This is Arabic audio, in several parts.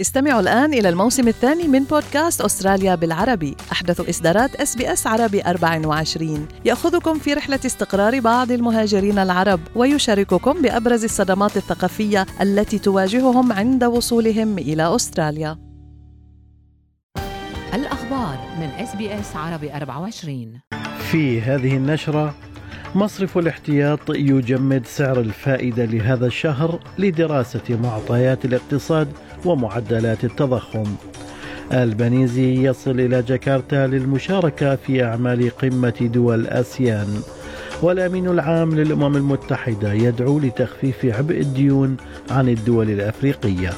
استمعوا الآن إلى الموسم الثاني من بودكاست أستراليا بالعربي. أحدث إصدارات SBS عربي 24 يأخذكم في رحلة استقرار بعض المهاجرين العرب ويشارككم بأبرز الصدمات الثقافية التي تواجههم عند وصولهم إلى أستراليا. الأخبار من SBS عربي 24 في هذه النشرة مصرف الاحتياط يجمد سعر الفائدة لهذا الشهر لدراسة معطيات الاقتصاد ومعدلات التضخم. البنيزي يصل إلى جاكرتا للمشاركة في أعمال قمة دول آسيان. والأمين العام للأمم المتحدة يدعو لتخفيف عبء الديون عن الدول الأفريقية.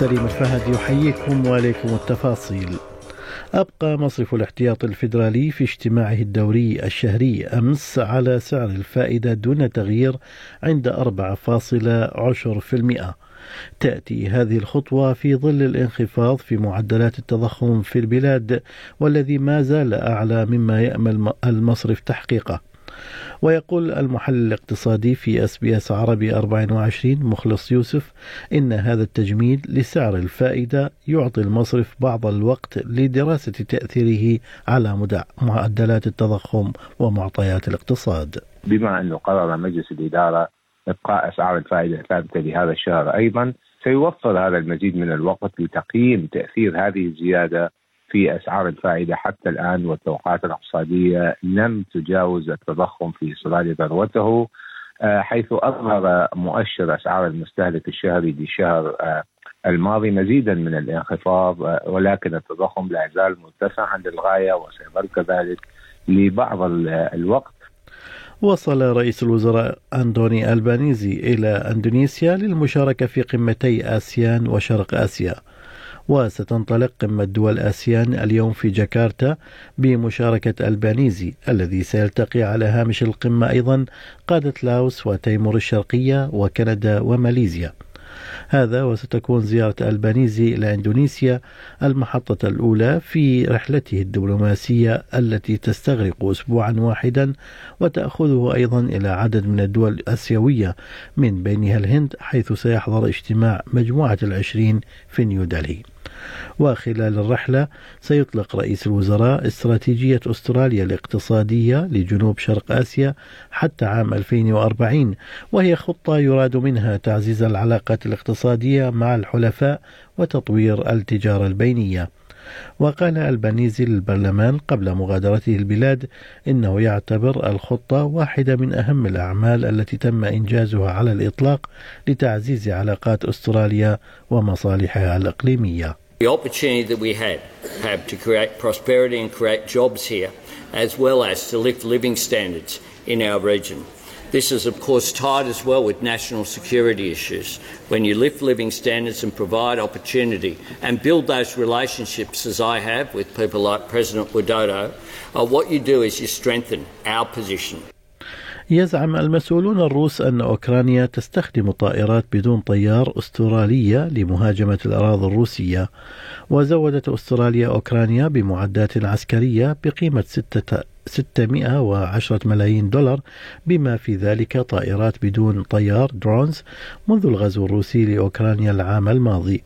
سليم الفهد يحييكم وعليكم التفاصيل أبقى مصرف الاحتياط الفيدرالي في اجتماعه الدوري الشهري أمس على سعر الفائدة دون تغيير عند 4.10% تأتي هذه الخطوة في ظل الانخفاض في معدلات التضخم في البلاد والذي ما زال أعلى مما يأمل المصرف تحقيقه. ويقول المحلل الاقتصادي في SBS عربي 24 مخلص يوسف إن هذا التجميد لسعر الفائدة يعطي المصرف بعض الوقت لدراسة تأثيره على معدلات التضخم ومعطيات الاقتصاد. بما أنه قرر مجلس الإدارة إبقاء أسعار الفائدة ثابته لهذا الشهر أيضا سيوفر هذا المزيد من الوقت لتقييم تأثير هذه الزيادة في أسعار الفائدة حتى الآن والتوقعات الاقتصادية لم تجاوز التضخم في استراليا ذروته آه، حيث أظهر مؤشر أسعار المستهلك الشهري للشهر آه، الماضي مزيدا من الانخفاض آه، ولكن التضخم لا يزال مرتفعا للغاية وسيظل كذلك لبعض الوقت. وصل رئيس الوزراء أندوني ألبانيزي إلى أندونيسيا للمشاركة في قمتي آسيان وشرق آسيا. وستنطلق قمة دول آسيان اليوم في جاكرتا بمشاركة البانيزي الذي سيلتقي على هامش القمة أيضا قادة لاوس وتيمور الشرقية وكندا وماليزيا. هذا وستكون زيارة ألبانيزي إلى إندونيسيا المحطة الأولى في رحلته الدبلوماسية التي تستغرق أسبوعا واحدا وتأخذه أيضا إلى عدد من الدول الآسيوية من بينها الهند حيث سيحضر اجتماع مجموعة العشرين في نيودلهي وخلال الرحلة سيطلق رئيس الوزراء استراتيجية أستراليا الاقتصادية لجنوب شرق آسيا حتى عام 2040 وهي خطة يراد منها تعزيز العلاقات الاقتصادية مع الحلفاء وتطوير التجارة البينية. وقال البنيزي للبرلمان قبل مغادرته البلاد إنه يعتبر الخطة واحدة من أهم الأعمال التي تم إنجازها على الإطلاق لتعزيز علاقات أستراليا ومصالحها الإقليمية. The opportunity that we had have to create prosperity and create jobs here, as well as to lift living standards in our region. This is, of course, tied as well with national security issues. When you lift living standards and provide opportunity and build those relationships, as I have with people like President Widodo, uh, what you do is you strengthen our position. يزعم المسؤولون الروس أن أوكرانيا تستخدم طائرات بدون طيار أسترالية لمهاجمة الأراضي الروسية وزودت أستراليا أوكرانيا بمعدات عسكرية بقيمة 610 ملايين دولار بما في ذلك طائرات بدون طيار درونز منذ الغزو الروسي لأوكرانيا العام الماضي.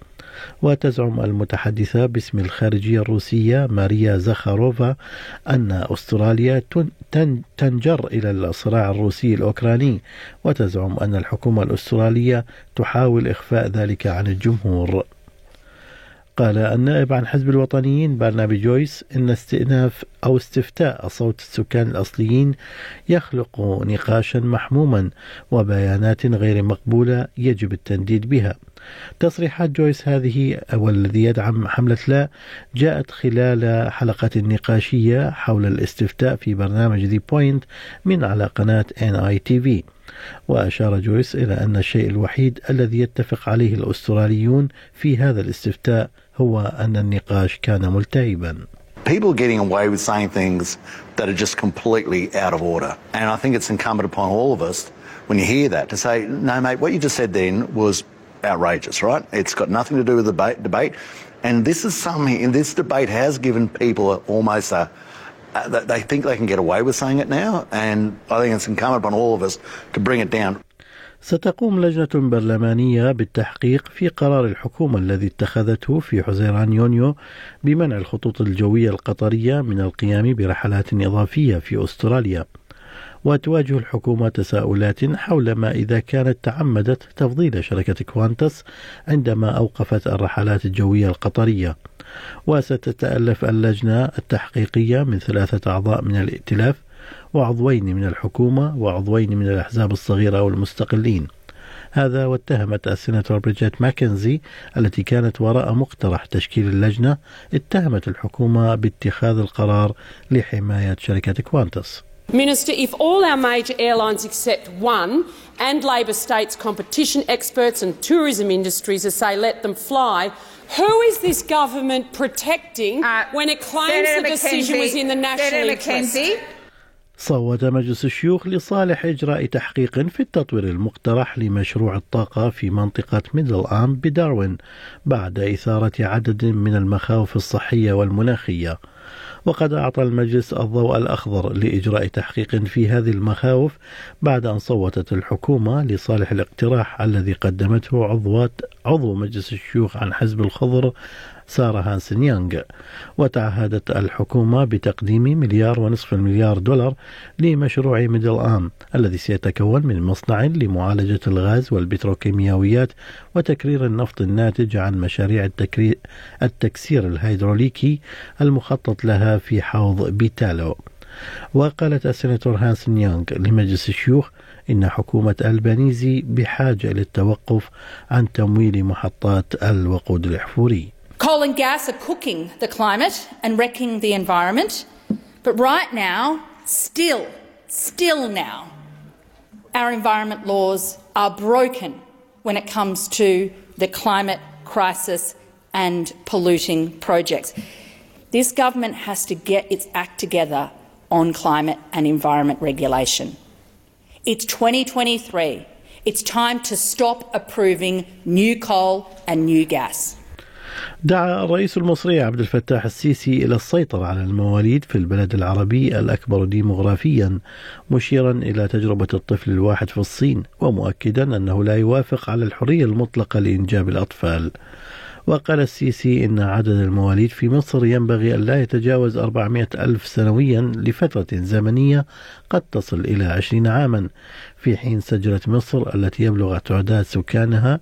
وتزعم المتحدثة باسم الخارجية الروسية ماريا زخاروفا أن أستراليا تنجر إلى الصراع الروسي الأوكراني وتزعم أن الحكومة الأسترالية تحاول إخفاء ذلك عن الجمهور. قال النائب عن حزب الوطنيين برنابي جويس إن استئناف أو استفتاء صوت السكان الأصليين يخلق نقاشا محموما وبيانات غير مقبولة يجب التنديد بها. تصريحات جويس هذه والذي يدعم حملة لا جاءت خلال حلقة نقاشية حول الاستفتاء في برنامج The Point من على قناة ان اي تي في وأشار جويس إلى أن الشيء الوحيد الذي يتفق عليه الأستراليون في هذا الاستفتاء هو أن النقاش كان ملتهبا people are getting away with saying things that are just completely out of order. And I think it's incumbent upon all of us when you hear that to say, no, mate, what you just said then was outrageous, right? It's got nothing to do with the debate. And this is something, this debate has given people almost a, uh, they think they can get away with saying it now, and I think it's incumbent upon all of us to bring it down. ستقوم لجنة برلمانية بالتحقيق في قرار الحكومة الذي اتخذته في حزيران يونيو بمنع الخطوط الجوية القطرية من القيام برحلات إضافية في أستراليا. وتواجه الحكومة تساؤلات حول ما إذا كانت تعمدت تفضيل شركة كوانتس عندما أوقفت الرحلات الجوية القطرية. وستتألف اللجنة التحقيقية من ثلاثة أعضاء من الائتلاف وعضوين من الحكومة وعضوين من الأحزاب الصغيرة والمستقلين. هذا واتهمت السيناتور بريجيت ماكنزي التي كانت وراء مقترح تشكيل اللجنة اتهمت الحكومة باتخاذ القرار لحماية شركة Qantas. Minister, if all our major airlines except one and Labor states competition experts and tourism industries are say let them fly, who is this government protecting uh, when it claims Senator the decision was in the national Senator interest? McKenzie. صوت مجلس الشيوخ لصالح إجراء تحقيق في التطوير المقترح لمشروع الطاقة في منطقة ميدل آم بداروين بعد إثارة عدد من المخاوف الصحية والمناخية وقد أعطى المجلس الضوء الأخضر لإجراء تحقيق في هذه المخاوف بعد أن صوتت الحكومة لصالح الاقتراح الذي قدمته عضوات عضو مجلس الشيوخ عن حزب الخضر سارة هانسن يونغ. وتعهدت الحكومة بتقديم مليار ونصف المليار دولار لمشروع Middle Arm الذي سيتكون من مصنع لمعالجة الغاز والبتروكيماويات وتكرير النفط الناتج عن مشاريع التكسير الهيدروليكي المخطط لها في حوض بيتالو. وقالت السيناتور هانسن يونغ لمجلس الشيوخ إن حكومة البانيزي بحاجة للتوقف عن تمويل محطات الوقود الأحفوري. Coal and gas are cooking the climate and wrecking the environment. But right now, still, still now, our environment laws are broken when it comes to the climate crisis and polluting projects. This government has to get its act together on climate and environment regulation. It's 2023. It's time to stop approving new coal and new gas. دعا الرئيس المصري عبد الفتاح السيسي إلى السيطرة على المواليد في البلد العربي الأكبر ديمغرافيا مشيرا إلى تجربة الطفل الواحد في الصين ومؤكدا أنه لا يوافق على الحرية المطلقة لإنجاب الأطفال. وقال السيسي إن عدد المواليد في مصر ينبغي أن لا يتجاوز 400 ألف سنويا لفترة زمنية قد تصل إلى 20 عاما في حين سجلت مصر التي يبلغ تعداد سكانها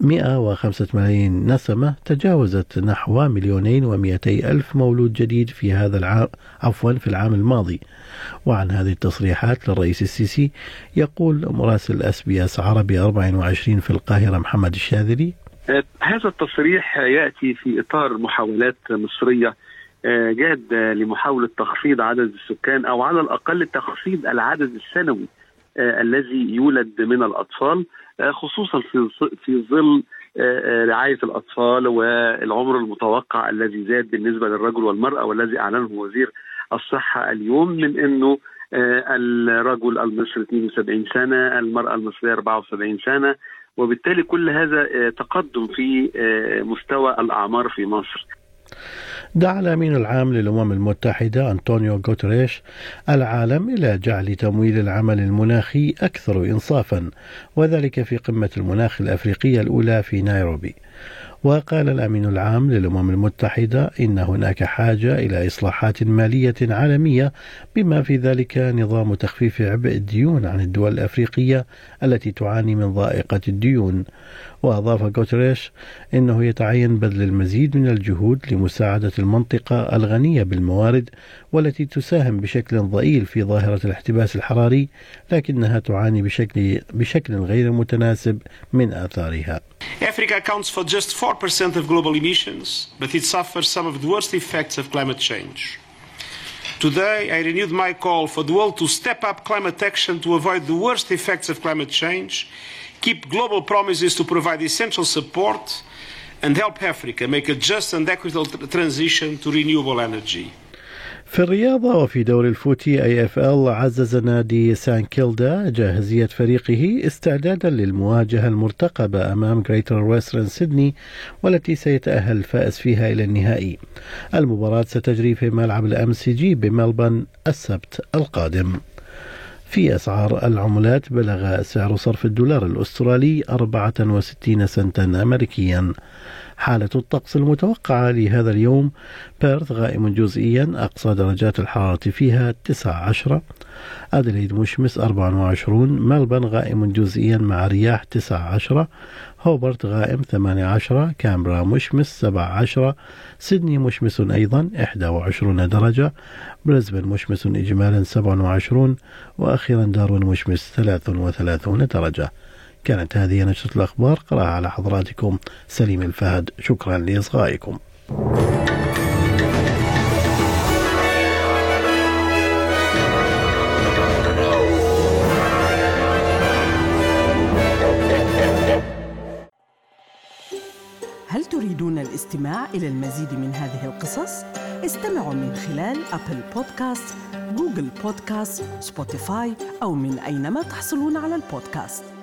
105 ملايين نسمة تجاوزت نحو مليونين ومئتي ألف مولود جديد في هذا العام عفوا في العام الماضي. وعن هذه التصريحات للرئيس السيسي يقول مراسل أس بي أس عربي 24 في القاهرة محمد الشاذلي هذا التصريح يأتي في إطار محاولات مصرية آه، جاد لمحاولة تخفيض عدد السكان أو على الأقل تخفيض العدد السنوي آه، الذي يولد من الأطفال. خصوصا في في ظل آه، آه، رعاية الأطفال والعمر المتوقع الذي زاد بالنسبة للرجل والمرأة والذي أعلنه وزير الصحة اليوم من إنه الرجل المصري 72 سنة، المرأة المصرية 74 سنة، وبالتالي كل هذا تقدم في مستوى الأعمار في مصر. دعا الأمين العام للأمم المتحدة أنطونيو غوتريش العالم إلى جعل تمويل العمل المناخي أكثر إنصافا وذلك في قمة المناخ الأفريقية الأولى في نيروبي. وقال الأمين العام للأمم المتحدة إن هناك حاجة إلى إصلاحات مالية عالمية بما في ذلك نظام تخفيف عبء الديون عن الدول الأفريقية التي تعاني من ضائقة الديون وأضاف غوتريش إنه يتعين بذل المزيد من الجهود لمساعدة المنطقة الغنية بالموارد والتي تساهم بشكل ضئيل في ظاهرة الاحتباس الحراري لكنها تعاني بشكل بشكل غير متناسب من آثارها. Africa accounts for just 4% of global emissions, but it suffers some of the worst effects of climate change. Today, I renewed my call for the world to step up climate action to avoid the worst effects of climate change keep global promises to provide essential support and help Africa make a just and equitable transition to renewable energy. في الرياضة وفي دوري ال footy AFL عزز نادي سان كيلدا جاهزية فريقه استعدادا للمواجهة المرتقبة أمام Greater Western Sydney والتي سيتأهل الفائز فيها إلى النهائي. المباراة ستجري في ملعب ال MCG بملبن السبت القادم. في أسعار العملات بلغ سعر صرف الدولار الأسترالي 64 سنتا أمريكيا حالة الطقس المتوقعة لهذا اليوم. بيرث غائم جزئيا أقصى درجات الحرارة فيها 19 أدليد مشمس 24 ملبن غائم جزئيا مع رياح 19 هوبرت غائم 18 كامبرا مشمس 17 سيدني مشمس أيضا 21 درجة. بريسبن مشمس إجمالا 27 وأخيرا داروين مشمس 33 درجة. كانت هذه نشرة الأخبار. قرأها على حضراتكم سليم الفهد. شكرا لإصغائكم. هل تريدون الاستماع إلى المزيد من هذه القصص؟ استمعوا من خلال Apple Podcast، Google Podcast، Spotify أو من أينما تحصلون على البودكاست.